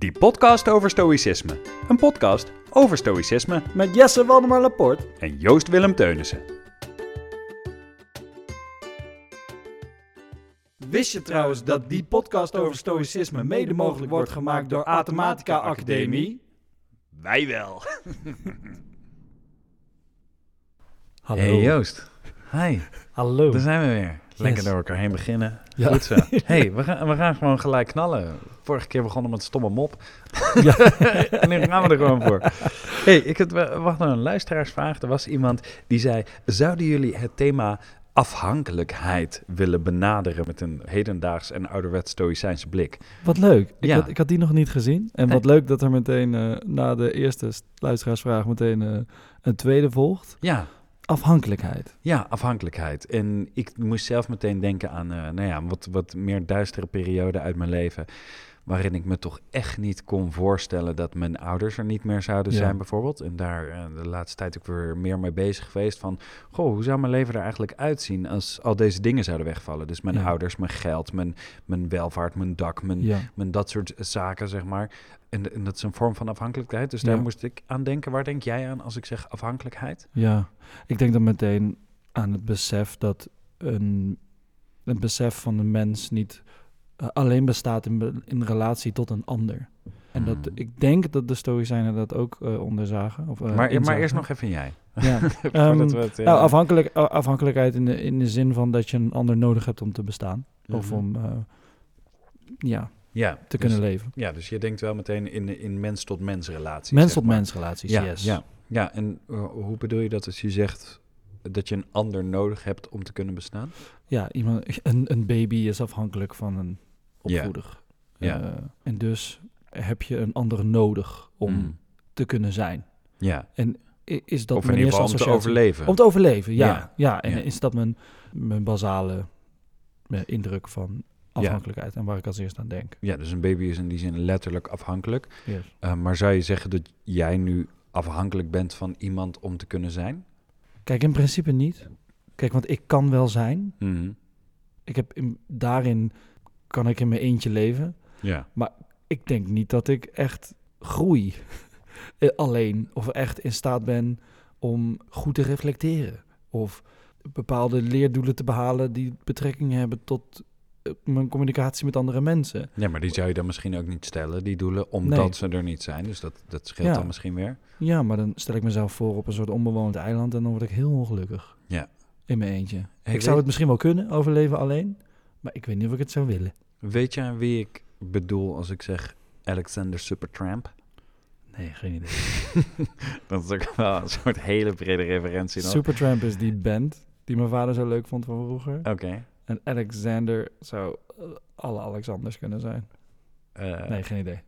Die podcast over stoïcisme. Een podcast over stoïcisme Met Jesse Waldemar Laporte. en Joost Willem Teunissen. Wist je trouwens dat die podcast over stoïcisme mede mogelijk wordt gemaakt door Athematica Academie? Wij wel. Hallo. Hey Joost. Hi, Hallo. daar zijn we weer. Lekker Yes. door elkaar heen beginnen. Ja. Goed zo. hey, we gaan, we gaan gewoon gelijk knallen. Vorige keer begonnen met stomme mop. Ja. en nu gaan we er gewoon voor. hey, ik had, we wachten een luisteraarsvraag. Er was iemand die zei... Zouden jullie het thema afhankelijkheid willen benaderen... met een hedendaags en ouderwets stoïcijnse blik? Wat leuk. Ik, Ja. had, ik had die nog niet gezien. En wat leuk dat er meteen eh, na de eerste luisteraarsvraag meteen eh, een tweede volgt. Ja, Afhankelijkheid. Ja, afhankelijkheid. En ik moest zelf meteen denken aan uh, nou ja, wat, wat meer duistere periode uit mijn leven. Waarin ik me toch echt niet kon voorstellen dat mijn ouders er niet meer zouden Ja. zijn, bijvoorbeeld. En daar uh, de laatste tijd ook weer meer mee bezig geweest van... Goh, hoe zou mijn leven er eigenlijk uitzien als al deze dingen zouden wegvallen? Dus mijn Ja. ouders, mijn geld, mijn, mijn welvaart, mijn dak, mijn, Ja. mijn dat soort zaken, zeg maar. En, en dat is een vorm van afhankelijkheid. Dus daar moest ik aan denken. Waar denk jij aan als ik zeg afhankelijkheid? Ja. Ik denk dan meteen aan het besef dat een, een besef van een mens niet eh, alleen bestaat in, in relatie tot een ander. En dat, Hmm. ik denk dat de Stoïcijnen dat ook eh, onderzagen. Of, eh, maar, maar eerst nog even jij. Ja. Ehm, we het, eh, Nou, afhankelijk, afhankelijkheid in de, in de zin van dat je een ander nodig hebt om te bestaan. Of Mhm. om eh, ja, ja, te dus- kunnen leven. Ja, dus je denkt wel meteen in, in mens-tot-mens relaties. Mens zeg tot maar. mens relaties, Ja, yes. ja, ja, en eh, hoe bedoel je dat als je zegt dat je een ander nodig hebt om te kunnen bestaan? Ja, iemand, een, een baby is afhankelijk van een opvoeder. Ja. Eh, en dus heb je een ander nodig om Mm. te kunnen zijn. Ja, I- Is dat of in mijn ieder geval om te overleven. Om te overleven, ja. Ja. ja. en Ja. is dat mijn, mijn basale eh, indruk van afhankelijkheid en waar ik als eerst aan denk. Ja, dus een baby is in die zin letterlijk afhankelijk. Yes. Eh, maar zou je zeggen dat jij nu afhankelijk bent van iemand om te kunnen zijn? Kijk, in principe niet. Kijk, want ik kan wel zijn. Mhm. Ik heb in, daarin kan ik in mijn eentje leven. Ja, Ik denk niet dat ik echt groei eh, alleen of echt in staat ben om goed te reflecteren of bepaalde leerdoelen te behalen die betrekking hebben tot eh, mijn communicatie met andere mensen. ja, maar die zou je dan misschien ook niet stellen, die doelen, omdat Nee. ze er niet zijn. Dus dat, dat scheelt Ja. dan misschien weer. Ja, maar dan stel ik mezelf voor op een soort onbewoond eiland en dan word ik heel ongelukkig. Ja. In mijn eentje. Ik zou weet- het misschien wel kunnen, overleven alleen, maar ik weet niet of ik het zou willen. Weet je aan wie ik bedoel als ik zeg Alexander Supertramp? Nee, geen idee. Dat is ook wel een soort hele brede referentie nog. Supertramp is die band die mijn vader zo leuk vond van vroeger. Oké. En Alexander zou eh, alle Alexanders kunnen zijn. Eh, Nee, geen idee.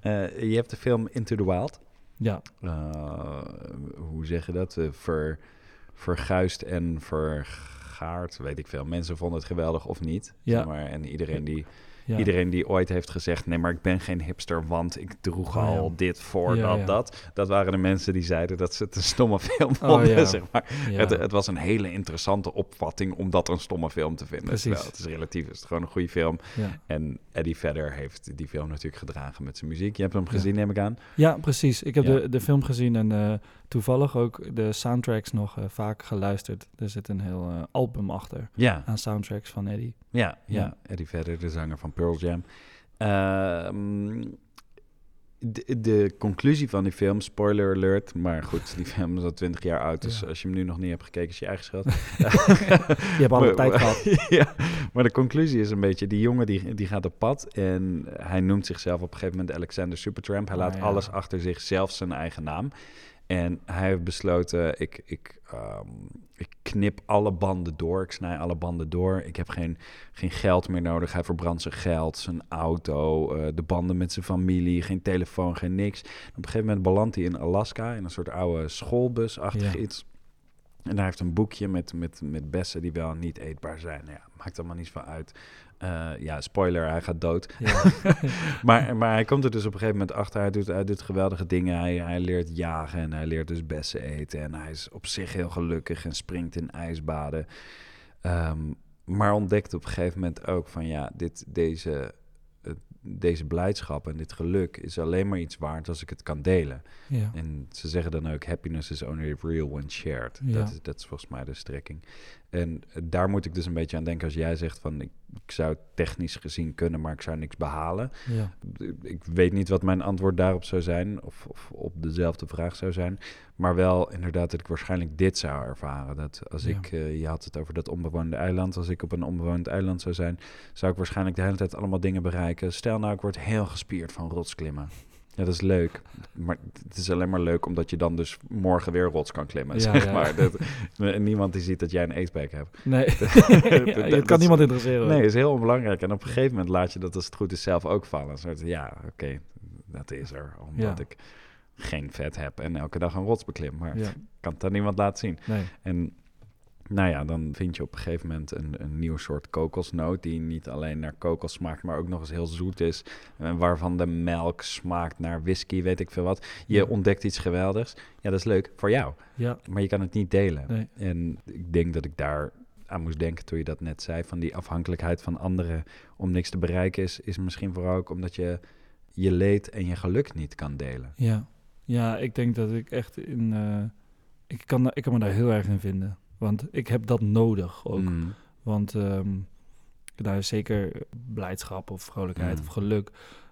eh, je hebt de film Into the Wild. Ja, hoe zeg je dat? Ver, verguisd en weet ik veel. Mensen vonden het geweldig of niet. Ja. zeg maar. En iedereen die, ja. iedereen die ooit heeft gezegd... nee, maar ik ben geen hipster, want ik droeg Oh, ja. al dit voor Ja, dat, dat. Dat waren de mensen die zeiden dat ze het een stomme film Oh, vonden, zeg maar. Het, het was een hele interessante opvatting om dat een stomme film te vinden. Precies. Terwijl het is relatief, het is gewoon een goede film. En Eddie Vedder heeft die film natuurlijk gedragen met zijn muziek. Je hebt hem gezien, neem ik aan. ja, precies. Ik heb de, de film gezien en eh, toevallig ook de soundtracks nog eh, vaak geluisterd. Er zit een heel eh, album achter aan soundtracks van Eddie. ja, ja. Ja. Eddie Vedder, de zanger van Pearl Jam. Ehm, de, de conclusie van die film, spoiler alert, maar goed, die film is al twintig jaar oud, dus Ja. als je hem nu nog niet hebt gekeken, is je eigen schuld. Je hebt alle Maar- tijd gehad. ja, maar de conclusie is een beetje, die jongen die, die gaat op pad en hij noemt zichzelf op een gegeven moment Alexander Supertramp. Hij Ah, laat ja. alles achter zich, zelfs zijn eigen naam. En hij heeft besloten, ik, ik, ehm, ik knip alle banden door, ik snij alle banden door. Ik heb geen, geen geld meer nodig. Hij verbrandt zijn geld, zijn auto, eh, de banden met zijn familie, geen telefoon, geen niks. Op een gegeven moment belandt hij in Alaska in een soort oude schoolbusachtig Ja. iets. En hij heeft een boekje met, met, met bessen die wel niet eetbaar zijn. Nou ja, maakt allemaal niets van uit. Eh, ja, spoiler, hij gaat dood. Ja. Maar, maar hij komt er dus op een gegeven moment achter. Hij doet, hij doet geweldige dingen. Hij, hij leert jagen en hij leert dus bessen eten. En hij is op zich heel gelukkig en springt in ijsbaden. Ehm, maar ontdekt op een gegeven moment ook van ja, dit, deze deze blijdschap en dit geluk is alleen maar iets waard als ik het kan delen. Ja. En ze zeggen dan ook, happiness is only real when shared. Ja. Dat, is, dat is volgens mij de strekking. En daar moet ik dus een beetje aan denken als jij zegt van, ik, ik zou technisch gezien kunnen, maar ik zou niks behalen. ja. Ik weet niet wat mijn antwoord daarop zou zijn, of, of op dezelfde vraag zou zijn. Maar wel inderdaad dat ik waarschijnlijk dit zou ervaren. Dat als Ja. ik, eh, je had het over dat onbewoonde eiland. Als ik op een onbewoond eiland zou zijn, zou ik waarschijnlijk de hele tijd allemaal dingen bereiken. Stel nou, ik word heel gespierd van rotsklimmen. Ja, dat is leuk. Maar het is alleen maar leuk omdat je dan dus morgen weer rots kan klimmen. Ja, zeg ja. maar. Dat, niemand die ziet dat jij een aceback hebt. Nee, dat- Ja, het kan niemand interesseren. Nee, is heel onbelangrijk. En op een gegeven moment laat je dat als het goed is zelf ook vallen. Soort, ja, oké, dat is er. Omdat ik geen vet heb en elke dag een rots beklim. Maar kan het aan niemand laten zien. nee. En nou ja, dan vind je op een gegeven moment een, een nieuw soort kokosnoot... die niet alleen naar kokos smaakt, maar ook nog eens heel zoet is. En waarvan de melk smaakt naar whisky, weet ik veel wat. Je ontdekt iets geweldigs. Ja, dat is leuk voor jou. Ja, Maar je kan het niet delen. nee. En ik denk dat ik daar aan moest denken toen je dat net zei. Van die afhankelijkheid van anderen om niks te bereiken is, is misschien vooral ook omdat je je leed en je geluk niet kan delen. Ja. ja, ik denk dat ik echt in... eh, ik, kan, ik kan me daar heel erg in vinden. Want ik heb dat nodig ook. Mm. Want ehm daar is zeker blijdschap of vrolijkheid Mm. of geluk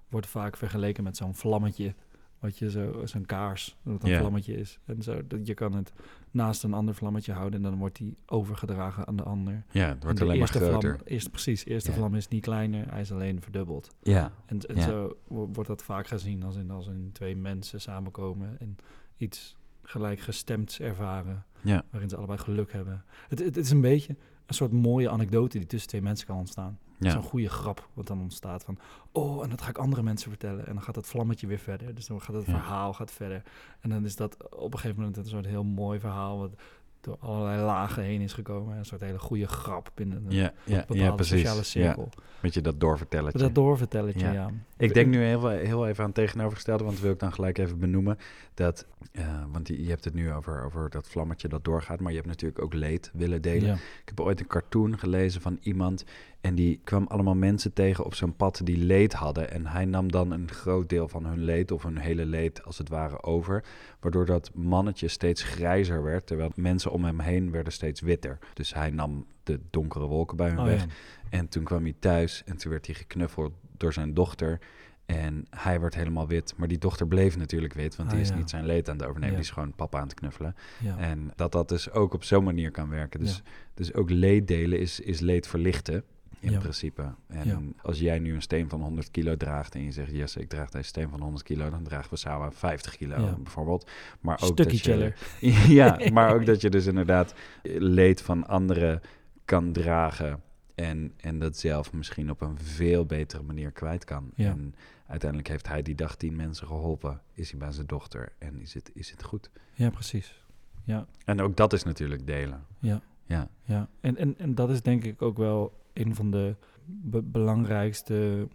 wordt vaak vergeleken met zo'n vlammetje. Wat je zo, zo'n kaars, dat een vlammetje is. En zo, dat je kan het naast een ander vlammetje houden en dan wordt die overgedragen aan de ander. Ja, het wordt de alleen maar eerste groter. Vlam, eerst, precies, de eerste vlam is niet kleiner, hij is alleen verdubbeld. Ja, En, en zo wo- wordt dat vaak gezien als in, als in twee mensen samenkomen en iets gelijkgestemds ervaren, ja, waarin ze allebei geluk hebben. Het, het, het is een beetje een soort mooie anekdote die tussen twee mensen kan ontstaan. ja. Zo'n goede grap wat dan ontstaat van, oh, en dat ga ik andere mensen vertellen. En dan gaat dat vlammetje weer verder. Dus dan gaat het Ja. verhaal gaat verder. En dan is dat op een gegeven moment een soort heel mooi verhaal wat door allerlei lagen heen is gekomen. Een soort hele goede grap binnen een Ja, ja, bepaalde ja, sociale Ja, cirkel. met je dat doorvertelletje. Dat doorvertelletje, Ja. ja. Ik denk nu heel, heel even aan tegenovergestelde, want wil ik dan gelijk even benoemen. Dat, eh, want je, je hebt het nu over, over dat vlammetje dat doorgaat, maar je hebt natuurlijk ook leed willen delen. Ik heb ooit een cartoon gelezen van iemand en die kwam allemaal mensen tegen op zo'n pad die leed hadden. En hij nam dan een groot deel van hun leed of hun hele leed als het ware over. Waardoor dat mannetje steeds grijzer werd, terwijl mensen om hem heen werden steeds witter. Dus hij nam de donkere wolken bij hun Oh, weg. ja. En toen kwam hij thuis en toen werd hij geknuffeld door zijn dochter. En hij werd helemaal wit. Maar die dochter bleef natuurlijk wit, want die Ah, is ja. niet zijn leed aan het overnemen. Ja. Die is gewoon papa aan het knuffelen. Ja. En dat dat dus ook op zo'n manier kan werken. Dus, dus ook leed delen is, is leed verlichten. In Ja. principe. En Ja. als jij nu een steen van 100 kilo draagt en je zegt, yes, ik draag deze steen van 100 kilo, dan dragen we samen 50 kilo Ja. bijvoorbeeld. Maar ook dat je, ja, maar ook dat je dus inderdaad leed van anderen kan dragen en, en dat zelf misschien op een veel betere manier kwijt kan. En uiteindelijk heeft hij die dag tien mensen geholpen, is hij bij zijn dochter en is het, is het goed. Ja, precies. Ja, En ook dat is natuurlijk delen. ja, Ja, ja. En, en, en dat is denk ik ook wel een van de be- belangrijkste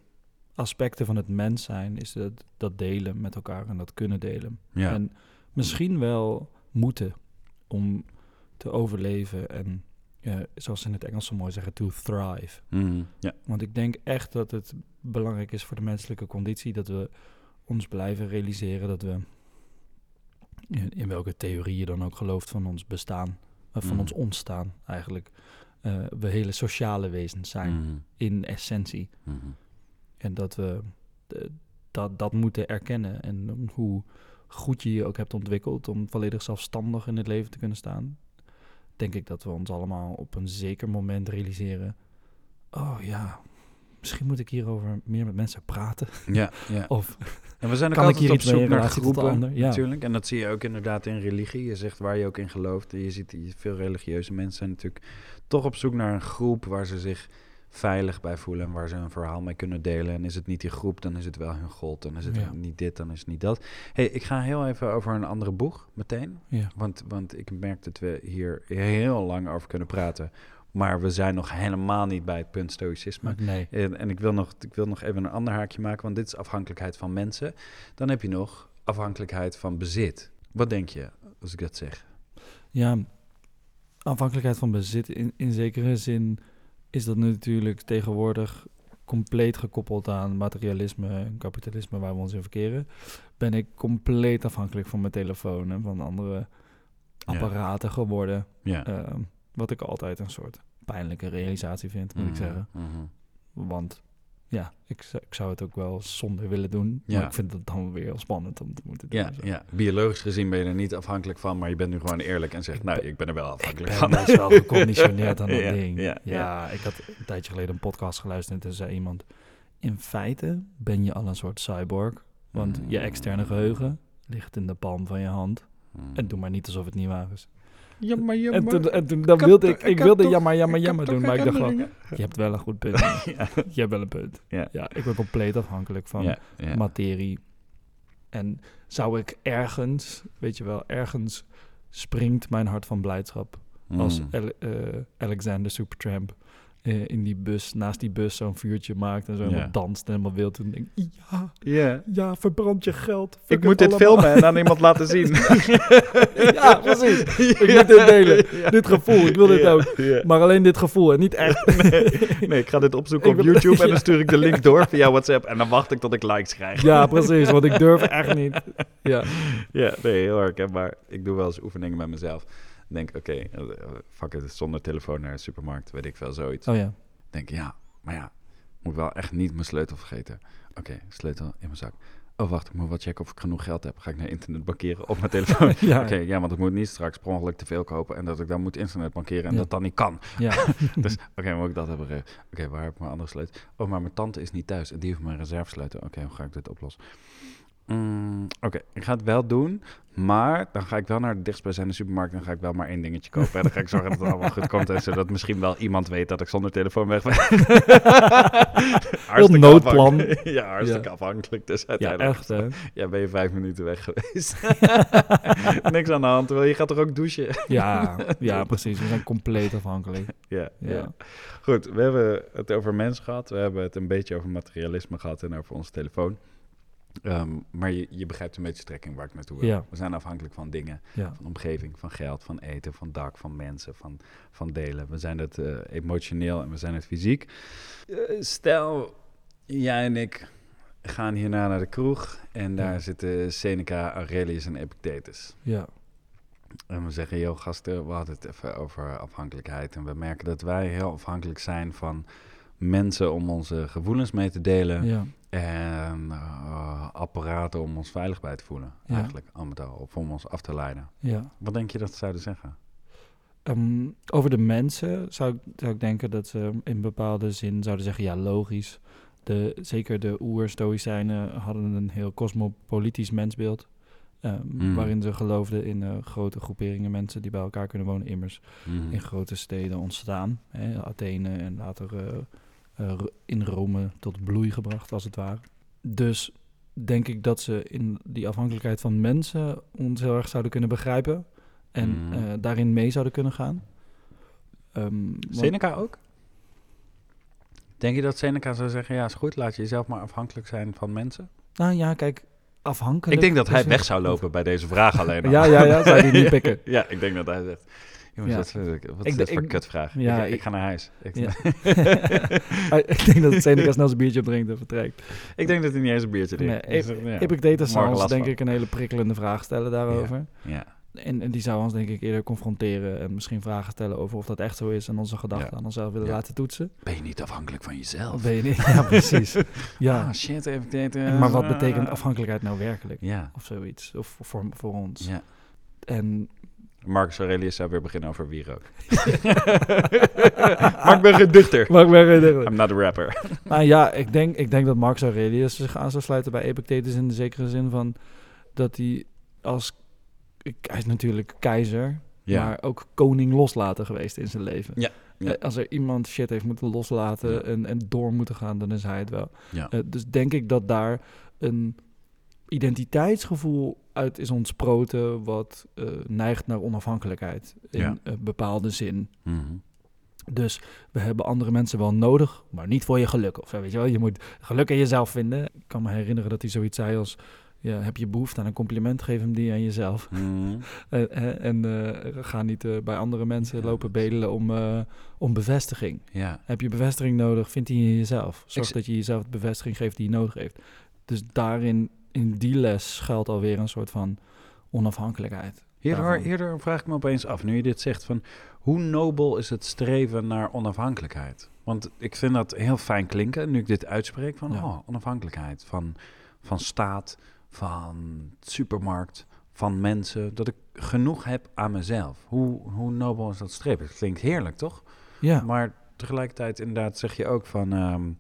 aspecten van het mens zijn, is dat, dat delen met elkaar en dat kunnen delen. ja, En misschien wel moeten om te overleven en, zoals ze in het Engels zo mooi zeggen, to thrive. Ja, Want ik denk echt dat het belangrijk is voor de menselijke conditie dat we ons blijven realiseren dat we, in, in welke theorie je dan ook gelooft van ons bestaan, of van Mhm. ons ontstaan eigenlijk, eh, we hele sociale wezens zijn Mhm. in essentie. Mhm. En dat we eh, dat, dat moeten erkennen. En hoe goed je je ook hebt ontwikkeld om volledig zelfstandig in het leven te kunnen staan, denk ik dat we ons allemaal op een zeker moment realiseren. Oh ja, misschien moet ik hierover meer met mensen praten. ja, ja. Of En we zijn ook Kan ik altijd hier op zoek naar groepen? Ja. natuurlijk. En dat zie je ook inderdaad in religie. Je zegt waar je ook in gelooft. Je ziet die- veel religieuze mensen zijn natuurlijk toch op zoek naar een groep waar ze zich veilig bij voelen en waar ze een verhaal mee kunnen delen. En is het niet die groep, dan is het wel hun god. Dan is het Ja. niet dit, dan is het niet dat. hey, ik ga heel even over een andere boeg meteen. ja, Want, want ik merk dat we hier heel lang over kunnen praten. Maar we zijn nog helemaal niet bij het punt stoïcisme. nee. En, en ik, wil nog, ik wil nog even een ander haakje maken, want dit is afhankelijkheid van mensen. Dan heb je nog afhankelijkheid van bezit. Wat denk je als ik dat zeg? Ja, afhankelijkheid van bezit in, in zekere zin is dat natuurlijk tegenwoordig compleet gekoppeld aan materialisme en kapitalisme waar we ons in verkeren, ben ik compleet afhankelijk van mijn telefoon en van andere Ja. apparaten geworden. Ja. Ehm, wat ik altijd een soort pijnlijke realisatie vind, moet ik Mhm, zeggen. mhm. Want ja, ik, zou- ik zou het ook wel zonder willen doen. Ja. Maar ik vind het dan weer heel spannend om te moeten doen. Ja, ja, biologisch gezien ben je er niet afhankelijk van, maar je bent nu gewoon eerlijk en zegt, Ik nou, ben- ik ben er wel Ik afhankelijk ben van. best wel geconditioneerd aan dat Ja, ding. ja, Ja, ja. ik had een tijdje geleden een podcast geluisterd en toen zei iemand... In feite ben je al een soort cyborg. Want je externe geheugen ligt in de palm van je hand. Mm. En doe maar niet alsof het niet waar is. Jammer, En jammer. toen, en toen dan wilde ik, ik wilde toch- jammer, jammer, jammer doen. Maar ik dacht gewoon, je hebt wel een goed punt. ja. je hebt wel een punt. Ja. Ja, ik ben compleet afhankelijk van Ja, ja. materie. En zou ik ergens, weet je wel, ergens springt mijn hart van blijdschap als Mm. Ale- eh, Alexander Supertramp in die bus, naast die bus zo'n vuurtje maakt en zo Ja. helemaal danst en helemaal wild. En denk ja, Ja. ja, verbrand je geld. Ik moet dit allemaal. filmen en aan iemand laten zien. ja, precies. Ik moet dit delen. Dit gevoel, ik wil dit Ja, ook. ja. Maar alleen dit gevoel en niet echt. Nee, nee, ik ga dit opzoeken Ik op YouTube en dan stuur ik de link door via WhatsApp en dan wacht ik tot ik likes krijg. ja, precies, want ik durf echt niet. Ja, Ja, nee, heel erg. Maar ik doe wel eens oefeningen met mezelf. Denk, oké, eh, fuck it, zonder telefoon naar de supermarkt, weet ik veel, zoiets. oh ja. denk, ja, maar ja, moet wel echt niet mijn sleutel vergeten. Oké, sleutel in mijn zak. Oh, wacht, ik moet wel checken of ik genoeg geld heb. Ga ik naar internet bankeren op mijn telefoon? Ja, Oké, ja, want ik moet niet straks per ongeluk te veel kopen en dat ik dan moet internet bankeren en Ja. dat dan niet kan. ja. Dus, oké, moet ik dat hebben? Oké, waar heb ik mijn andere sleutel? Oh, maar mijn tante is niet thuis en die heeft mijn reservesleutel. Oké, hoe ga ik dit oplossen? Mm, oké, ik ga het wel doen, maar dan ga ik wel naar de dichtstbijzijnde supermarkt en dan ga ik wel maar één dingetje kopen. En dan ga ik zorgen dat het allemaal goed komt en zodat misschien wel iemand weet dat ik zonder telefoon weg ben. Hartstikke noodplan. Ja, hartstikke Ja. afhankelijk. Dus ja, uiteindelijk echt hè. ja, ben je vijf minuten weg geweest. Niks aan de hand, terwijl je gaat toch ook douchen? Ja, ja, precies. We zijn compleet afhankelijk. Ja, ja. Ja. Goed, we hebben het over mens gehad. We hebben het een beetje over materialisme gehad en over onze telefoon. Ehm, maar je, je begrijpt een beetje de strekking waar ik naartoe wil. Ja. We zijn afhankelijk van dingen, Ja, van omgeving, van geld, van eten, van dak, van mensen, van, van delen. We zijn het eh, emotioneel en we zijn het fysiek. Eh, stel, jij en ik gaan hierna naar de kroeg en daar Ja. zitten Seneca, Aurelius en Epictetus. ja, En we zeggen, joh gasten, we hadden het even over afhankelijkheid. En we merken dat wij heel afhankelijk zijn van mensen om onze gevoelens mee te delen. ja. En eh, apparaten om ons veilig bij te voelen. Ja. Eigenlijk, al met al. Of om ons af te leiden. ja. Wat denk je dat ze zouden zeggen? Ehm, over de mensen zou ik, zou ik denken dat ze in bepaalde zin zouden zeggen, ja, logisch. De, zeker de oer-stoïcijnen hadden een heel cosmopolitisch mensbeeld. ehm, Mm. Waarin ze geloofden in eh, grote groeperingen mensen die bij elkaar kunnen wonen. Immers Mhm. in grote steden ontstaan. Hè, Athene en later eh, in Rome tot bloei gebracht, als het ware. Dus denk ik dat ze in die afhankelijkheid van mensen ons heel erg zouden kunnen begrijpen. En Mhm. eh, daarin mee zouden kunnen gaan. Want- Seneca ook? Denk je dat Seneca zou zeggen, ja is goed, laat je jezelf maar afhankelijk zijn van mensen? Nou ja, kijk, afhankelijk... Ik denk dat hij weg zou lopen bij deze vraag alleen al. Ja, ja, ja, zou hij niet pikken. Ja, ik denk dat hij zegt, jongens, Ja. is- wat Ik is dit voor ik- kutvraag? Ja, ik, ik ik- ga naar huis. Ik, Ja. Ah, ik denk dat Seneca snel zijn biertje opdrinkt en vertrekt. ik denk dat hij niet eens een biertje Nee, drinkt. Dus, ja. Zou ons last denk van. ik een hele prikkelende vraag stellen daarover. Ja. En, en die zou ons denk ik eerder confronteren en misschien vragen stellen over of dat echt zo is en onze gedachten Ja. aan onszelf willen Ja. laten toetsen. Ben je niet afhankelijk van jezelf? Weet je niet? Ja, precies. Ja. Ah, shit, maar wat betekent afhankelijkheid nou werkelijk? Ja, Of zoiets. Of voor, voor ons. ja. En Marcus Aurelius zou weer beginnen over wierook. maar ik ben geen dichter. maar ik ben geen I'm not a rapper. Maar ja, ik denk, ik denk dat Marcus Aurelius zich aan zou sluiten bij Epictetus in de zekere zin van dat hij als hij is natuurlijk keizer, Ja. maar ook koning loslaten geweest in zijn leven. Ja, ja. Eh, Als er iemand shit heeft moeten loslaten Ja. en, en door moeten gaan, dan is hij het wel. Ja. Eh, dus denk ik dat daar een identiteitsgevoel uit is ontsproten wat eh, neigt naar onafhankelijkheid in Ja. een bepaalde zin. Mhm. Dus we hebben andere mensen wel nodig, maar niet voor je geluk. Of weet je wel. Je moet geluk in jezelf vinden. Ik kan me herinneren dat hij zoiets zei als... Ja, heb je behoefte aan een compliment, geef hem die aan jezelf. Mhm. En, en, eh, ga niet eh, bij andere mensen Ja, lopen bedelen om, eh, om bevestiging. Ja, Heb je bevestiging nodig, vind die in jezelf. Zorg Ik- dat je jezelf de bevestiging geeft die je nodig heeft. Dus daarin, in die les, schuilt alweer een soort van onafhankelijkheid. Hierdoor, hierdoor vraag ik me opeens af, nu je dit zegt, van hoe nobel is het streven naar onafhankelijkheid? Want ik vind dat heel fijn klinken, nu ik dit uitspreek, van Ja. oh, onafhankelijkheid van, van staat, van supermarkt, van mensen, dat ik genoeg heb aan mezelf. Hoe, hoe nobel is dat streven? Het klinkt heerlijk, toch? Ja, Maar tegelijkertijd inderdaad zeg je ook van... ehm,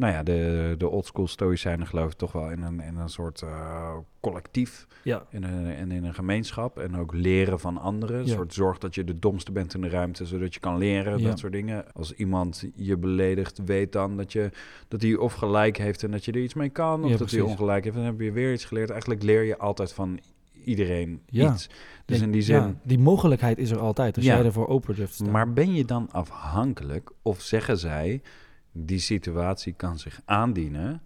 nou ja, de, de oldschool stoïcijnen geloven toch wel in een, in een soort eh, collectief ja, in een, en in een gemeenschap. En ook leren van anderen. Een Ja. soort zorg dat je de domste bent in de ruimte, zodat je kan leren. Ja. Dat soort dingen. Als iemand je beledigt, weet dan dat, je, dat hij of gelijk heeft en dat je er iets mee kan. Of dat hij ongelijk heeft en dan heb je weer iets geleerd. Eigenlijk leer je altijd van iedereen Ja. iets. Dus Ja, in die zin... ja, die mogelijkheid is er altijd, als jij ervoor open durft te staan. Maar ben je dan afhankelijk of zeggen zij, die situatie kan zich aandienen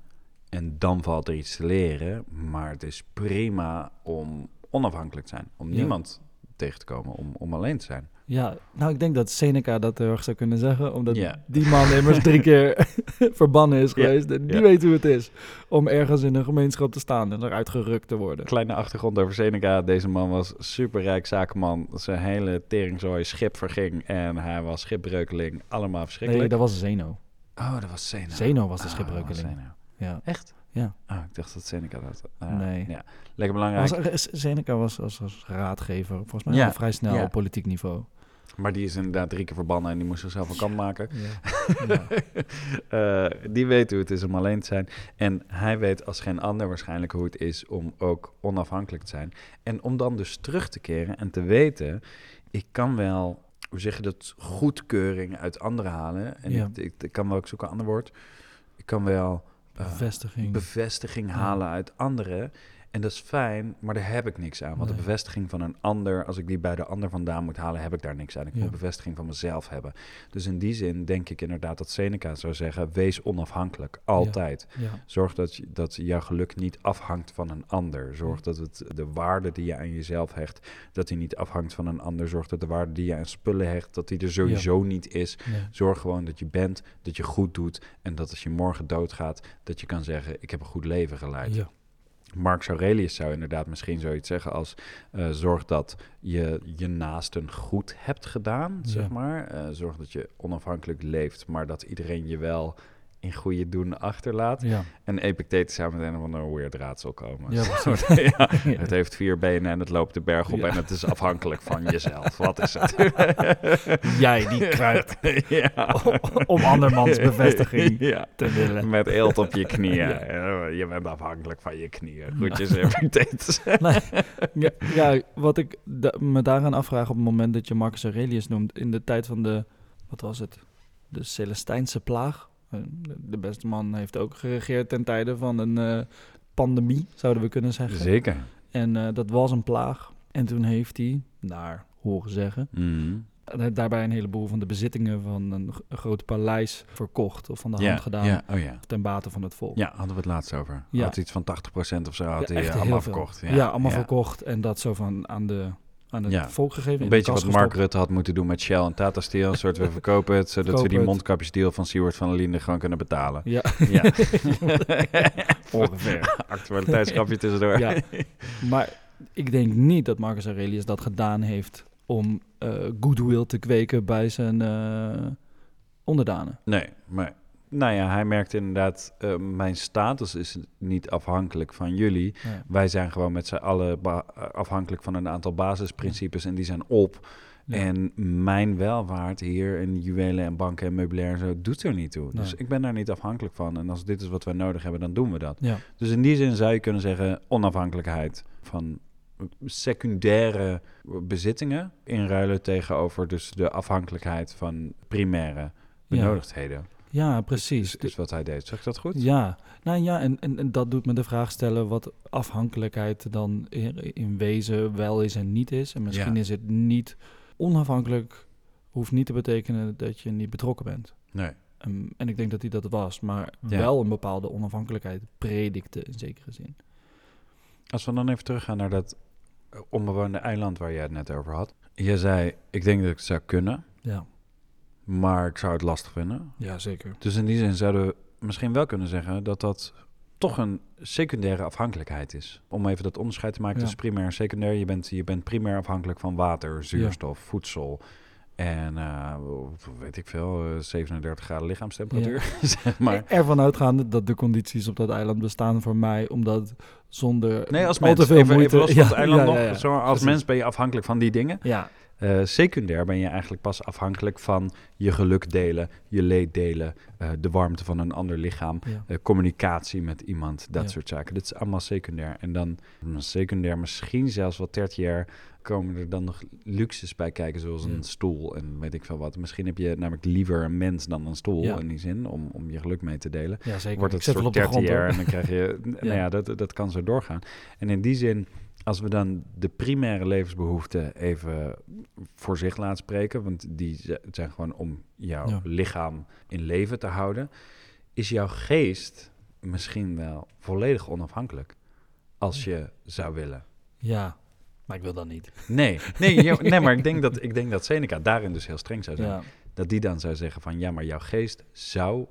en dan valt er iets te leren, maar het is prima om onafhankelijk te zijn, om Ja. niemand tegen te komen, om, om alleen te zijn. Ja, nou ik denk dat Seneca dat heel erg zou kunnen zeggen, omdat die man immers drie keer verbannen is geweest. En die weet hoe het is om ergens in een gemeenschap te staan en eruit gerukt te worden. Kleine achtergrond over Seneca. Deze man was superrijk zakenman. Zijn hele teringzooi schip verging en hij was schipbreukeling. Allemaal Nee, verschrikkelijk. dat was Zeno. Oh, dat was Zeno. Zeno was de Oh, schipbreukeling. Ja. Echt? Ja. Oh, ik dacht dat Seneca dat... ah, Nee. Ja. Lekker belangrijk. Was, Seneca was als, als raadgever, volgens mij Ja, vrij snel ja. op politiek niveau. Maar die is inderdaad drie keer verbannen en die moest zichzelf van kant maken. Eh, die weet hoe het is om alleen te zijn. En hij weet als geen ander waarschijnlijk hoe het is om ook onafhankelijk te zijn. En om dan dus terug te keren en te weten, ik kan wel, hoe zeg je dat, goedkeuring uit anderen halen. En Ja. ik, ik, ik kan wel, ik zoek een ander woord. Ik kan wel eh, Bevestiging. bevestiging Ja. halen uit anderen. En dat is fijn, maar daar heb ik niks aan. Want de bevestiging van een ander, als ik die bij de ander vandaan moet halen, heb ik daar niks aan. Ik Ja. moet bevestiging van mezelf hebben. Dus in die zin denk ik inderdaad dat Seneca zou zeggen: wees onafhankelijk, altijd. ja. Zorg dat, je, dat jouw geluk niet afhangt van een ander. Zorg dat het, de waarde die je aan jezelf hecht, dat die niet afhangt van een ander. Zorg dat de waarde die je aan spullen hecht, dat die er sowieso niet is. Zorg gewoon dat je bent, dat je goed doet en dat als je morgen doodgaat, dat je kan zeggen: ik heb een goed leven geleid. Ja. Marcus Aurelius zou inderdaad misschien zoiets zeggen als... eh, zorg dat je je naasten goed hebt gedaan, Ja. zeg maar. Eh, zorg dat je onafhankelijk leeft, maar dat iedereen je wel in goede doen achterlaat. Ja. En Epictetus zou met een of ander weird raadsel komen. Ja, het heeft vier benen en het loopt de berg op en het is afhankelijk van jezelf. Wat is het? Jij die kruipt ja. om andermans bevestiging te willen. Met eelt op je knieën. Je bent afhankelijk van je knieën. Groetjes, Epictetus. Nee, ja, ja, wat ik da- me daaraan afvraag op het moment dat je Marcus Aurelius noemt, in de tijd van de, wat was het, de Celestijnse plaag. Eh, de- beste man heeft ook geregeerd ten tijde van een eh, pandemie, zouden we kunnen zeggen. Zeker. En eh, dat was een plaag. En toen heeft hij, naar horen zeggen, Mm. eh, daarbij een heleboel van de bezittingen van een, groot paleis verkocht of van de hand gedaan oh ten bate van het volk. Ja, hadden we het laatst over. Ja. Had iets van 80% of zo had Ja, hij allemaal verkocht. Ja, allemaal ja. verkocht en dat zo van aan, de, aan het Ja. volk gegeven. Een beetje wat Mark. Rutte had moeten doen met Shell en Tata Steel. Een soort we verkopen het, zodat we die mondkapjesdeal van Siewert van der Linden gewoon kunnen betalen. Ja, Ja. ongeveer. Actualiteitsgrapje tussendoor. ja. Maar ik denk niet dat Marcus Aurelius dat gedaan heeft om eh, goodwill te kweken bij zijn eh, onderdanen. Nee, maar nou ja, hij merkte inderdaad, eh, mijn status is niet afhankelijk van jullie. Wij zijn gewoon met z'n allen afhankelijk van een aantal basisprincipes en die zijn op. Ja. En mijn welvaart hier in juwelen en banken en meubilair en zo doet er niet toe. Nee. Dus ik ben daar niet afhankelijk van. En als dit is wat wij nodig hebben, dan doen we dat. Ja. Dus in die zin zou je kunnen zeggen onafhankelijkheid van secundaire bezittingen inruilen tegenover dus de afhankelijkheid van primaire benodigdheden. ja, precies. Is, is wat hij deed. Zeg ik dat goed? Ja, nou ja, en, en, en dat doet me de vraag stellen wat afhankelijkheid dan in, in wezen wel is en niet is. En misschien Ja. is het niet onafhankelijk, hoeft niet te betekenen dat je niet betrokken bent. Nee. Ehm, en ik denk dat hij dat was, maar Ja. wel een bepaalde onafhankelijkheid predikte in zekere zin. Als we dan even teruggaan naar dat eh, onbewoonde eiland waar jij het net over had. Je zei, ik denk dat ik het zou kunnen, Ja, maar ik zou het lastig vinden. ja zeker. Dus in die zin zouden we misschien wel kunnen zeggen dat dat toch een secundaire afhankelijkheid is. Om even dat onderscheid te maken Ja. tussen primair en secundair. Je bent, je bent primair afhankelijk van water, zuurstof, voedsel en eh, weet ik veel, eh, 37 graden lichaamstemperatuur. zeg maar. Ervan uitgaande dat de condities op dat eiland bestaan voor mij, omdat zonder Nee, als al mens. te veel Even, even moeite... los van het eiland nog. Zo, als Precies. mens ben je afhankelijk van die dingen. Ja, Eh, secundair ben je eigenlijk pas afhankelijk van je geluk delen, je leed delen, eh, de warmte van een ander lichaam, ja. eh, communicatie met iemand, dat Ja. soort zaken. Dit is allemaal secundair. En dan secundair, misschien zelfs wel tertiair, komen er dan nog luxes bij kijken, zoals een stoel en weet ik veel wat. Misschien heb je namelijk liever een mens dan een stoel Ja. in die zin, om, om je geluk mee te delen. ja zeker. Wordt het soort tertiair en dan krijg je... Nou ja, dat, dat kan zo doorgaan. En in die zin, als we dan de primaire levensbehoeften even voor zich laten spreken, want die zijn gewoon om jouw Ja. lichaam in leven te houden, is jouw geest misschien wel volledig onafhankelijk als je zou willen. Ja, maar ik wil dat niet. Nee, nee, nee maar ik denk, dat, ik denk dat Seneca daarin dus heel streng zou zijn. Ja, Dat die dan zou zeggen van ja, maar jouw geest zou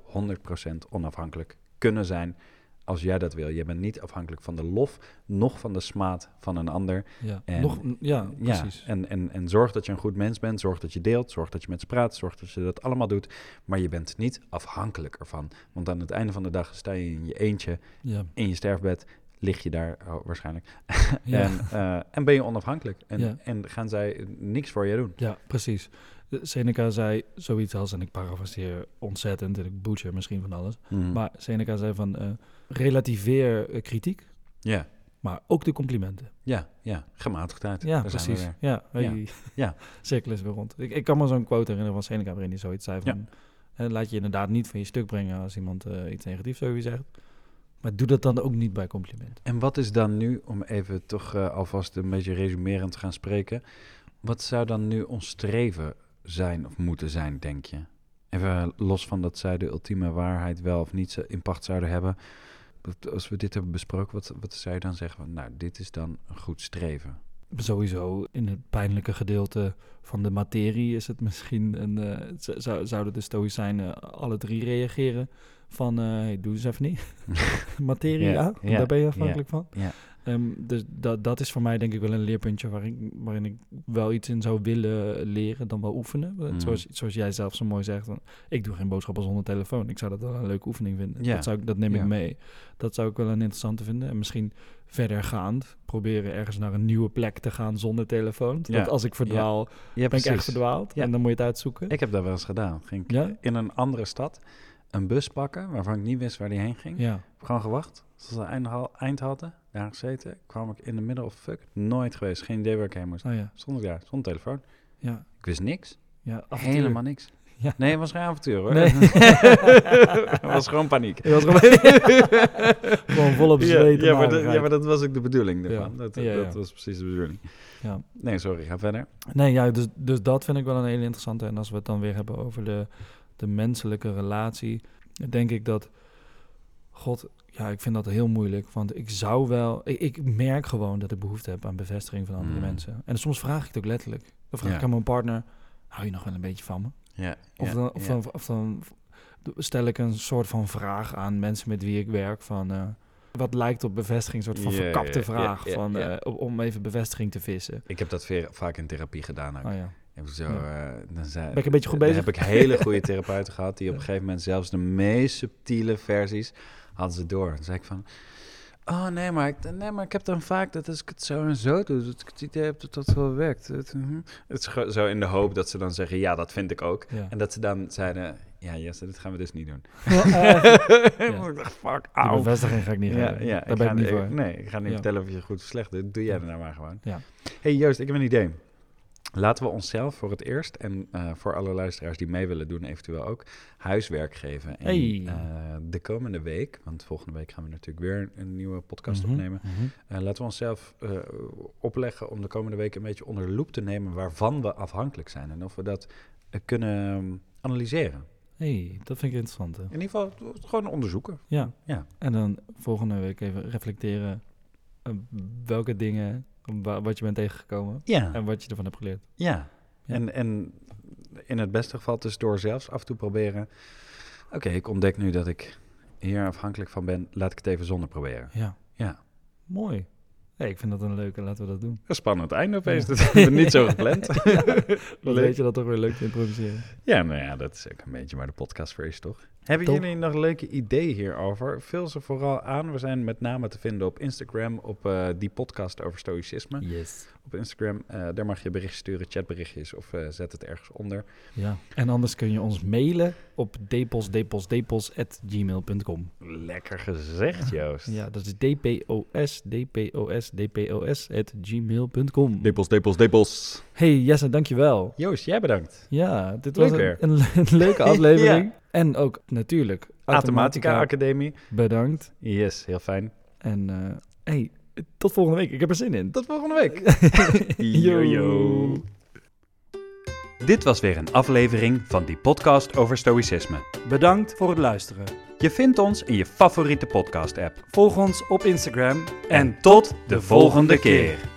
100% onafhankelijk kunnen zijn als jij dat wil. Je bent niet afhankelijk van de lof, nog van de smaad van een ander. ja. En- Nog, ja precies. Ja, en, en, en zorg dat je een goed mens bent, zorg dat je deelt, zorg dat je met ze praat, zorg dat je dat allemaal doet. Maar je bent niet afhankelijk ervan. Want aan het einde van de dag sta je in je eentje Ja, in je sterfbed, lig je daar oh, waarschijnlijk. ja. En, eh, en ben je onafhankelijk. En, Ja. en gaan zij niks voor je doen. ja precies. Seneca zei zoiets als, en ik parafraseer ontzettend, en ik butcher misschien van alles. Mhm. Maar Seneca zei van, eh, relativeer eh, kritiek, ja, maar ook de complimenten. ja, ja, gematigdheid. Ja, Daar zijn we precies. Ja, hey. Ja. cirkel is weer rond. Ik, ik kan me zo'n quote herinneren van Seneca waarin hij zoiets zei van... laat je inderdaad niet van je stuk brengen als iemand eh, iets negatiefs over je zegt. Maar doe dat dan ook niet bij complimenten. En wat is dan nu, om even toch eh, alvast een beetje resumerend te gaan spreken, wat zou dan nu ons streven zijn of moeten zijn, denk je? Even los van dat zij de ultieme waarheid wel of niet in pacht zouden hebben. Als we dit hebben besproken, wat, wat zou je dan zeggen? Van, nou, dit is dan een goed streven. Sowieso in het pijnlijke gedeelte van de materie is het misschien een... eh, z- zou, zouden de stoïcijnen alle drie reageren van... eh, hey, doe eens even niet. materie, Ja, ja, ja, daar ben je afhankelijk van. Ehm, dus dat, dat is voor mij denk ik wel een leerpuntje waarin, waarin ik wel iets in zou willen leren, dan wel oefenen. Mhm. Zoals, zoals jij zelf zo mooi zegt, van, ik doe geen boodschappen zonder telefoon. Ik zou dat wel een leuke oefening vinden. Ja. Dat, zou ik, dat neem Ja. ik mee. Dat zou ik wel een interessante vinden. En misschien verdergaand proberen ergens naar een nieuwe plek te gaan zonder telefoon. Ja. Want als ik verdwaal, ben ik echt verdwaald. En dan moet je het uitzoeken. Ik heb dat wel eens gedaan. Ging ik in een andere stad een bus pakken waarvan ik niet wist waar die heen ging. Gewoon gewacht. Tot ze hadden, daar gezeten. Kwam ik in de middle of fuck. Nooit geweest. Geen idee waar ik heen moest. oh ja, Stond ik daar, zonder telefoon. ja, Ik wist niks. ja. avontuur. Helemaal niks. Ja. Nee, het was geen avontuur hoor. Nee. het was gewoon paniek. Was gewoon, gewoon volop Ja, zweten. ja, maar dat, ja, maar dat was ook de bedoeling ervan. Ja. Dat, dat was precies de bedoeling. Ja. Nee, sorry, ga verder. Nee, ja, dus, dus dat vind ik wel een hele interessante. En als we het dan weer hebben over de, de menselijke relatie, denk ik dat. God, ja, ik vind dat heel moeilijk. Want ik zou wel. Ik, ik merk gewoon dat ik behoefte heb aan bevestiging van andere Mm. mensen. En soms vraag ik het ook letterlijk. Dan vraag Ja. ik aan mijn partner: hou je nog wel een beetje van me? Ja, Of, dan, of, dan, of dan stel ik een soort van vraag aan mensen met wie ik werk. Van, eh, wat lijkt op bevestiging, een soort van Ja, verkapte vraag. van, eh, om even bevestiging te vissen. Ik heb dat vaak in therapie gedaan ook. Oh ja. Heb ik zo, Ja. eh, dan zei, Ben ik een beetje goed bezig? heb ik hele goede therapeuten gehad die op een gegeven moment zelfs de meest subtiele versies hadden ze door. Dan zei ik van, oh nee, maar ik, nee, maar ik heb dan vaak dat als ik het zo en zo doe, dat ik het idee heb dat dat wel werkt. Het, mhm. het is zo in de hoop dat ze dan zeggen, ja, dat vind ik ook. Ja. En dat ze dan zeiden, ja, Jesse, dit gaan we dus niet doen. Ja. ik dacht, fuck, Die auw. bevestiging ga ik niet Ja, ja, Daar ben ik niet voor. Nee, ik ga niet Ja. vertellen of je goed of slecht doet. Doe jij er nou maar gewoon. Ja. hey Joost, ik heb een idee. Laten we onszelf voor het eerst en eh, voor alle luisteraars die mee willen doen, eventueel ook, huiswerk geven. En Hey. eh, de komende week, want volgende week gaan we natuurlijk weer een nieuwe podcast Mhm, opnemen. mhm. Eh, laten we onszelf opleggen om de komende week een beetje onder de loep te nemen waarvan we afhankelijk zijn. En of we dat kunnen ehm, analyseren. hey, dat vind ik interessant. hè. In ieder geval gewoon onderzoeken. Ja. Ja. En dan volgende week even reflecteren welke dingen, wat je bent tegengekomen Ja, en wat je ervan hebt geleerd. ja. Ja. En, en in het beste geval tussendoor zelfs af en toe proberen. Oké, ik ontdek nu dat ik hier afhankelijk van ben. Laat ik het even zonder proberen. Ja. Ja. Mooi. Hey, ik vind dat een leuke, laten we dat doen. Een spannend einde opeens. Ja. Dat hebben we niet zo gepland. Leuk. weet je dat toch weer leuk te improviseren. Ja, nou ja, dat is ook een beetje maar de podcast voor is, toch? Hebben jullie nog leuke ideeën hierover? Vul ze vooral aan. We zijn met name te vinden op Instagram, op eh, die podcast over stoïcisme. Yes. Op Instagram, eh, daar mag je berichtjes sturen, chatberichtjes of eh, zet het ergens onder. Ja. En anders kun je ons mailen op depos.depos.gmail.com. Lekker gezegd, Joost. Ja, dat is dpos, dpos, dpos at gmail.com. Depels, depels, depels. Hey Jesse, dankjewel. Joost, jij bedankt. Ja, dit Leuk was een, een, een leuke aflevering. En ook natuurlijk Automatica Academie. Bedankt. Yes, heel fijn. En eh hey, tot volgende week. Ik heb er zin in. Tot volgende week. Yo, yo. Dit was weer een aflevering van die podcast over stoïcisme. Bedankt voor het luisteren. Je vindt ons in je favoriete podcast-app. Volg ons op Instagram En tot de volgende keer.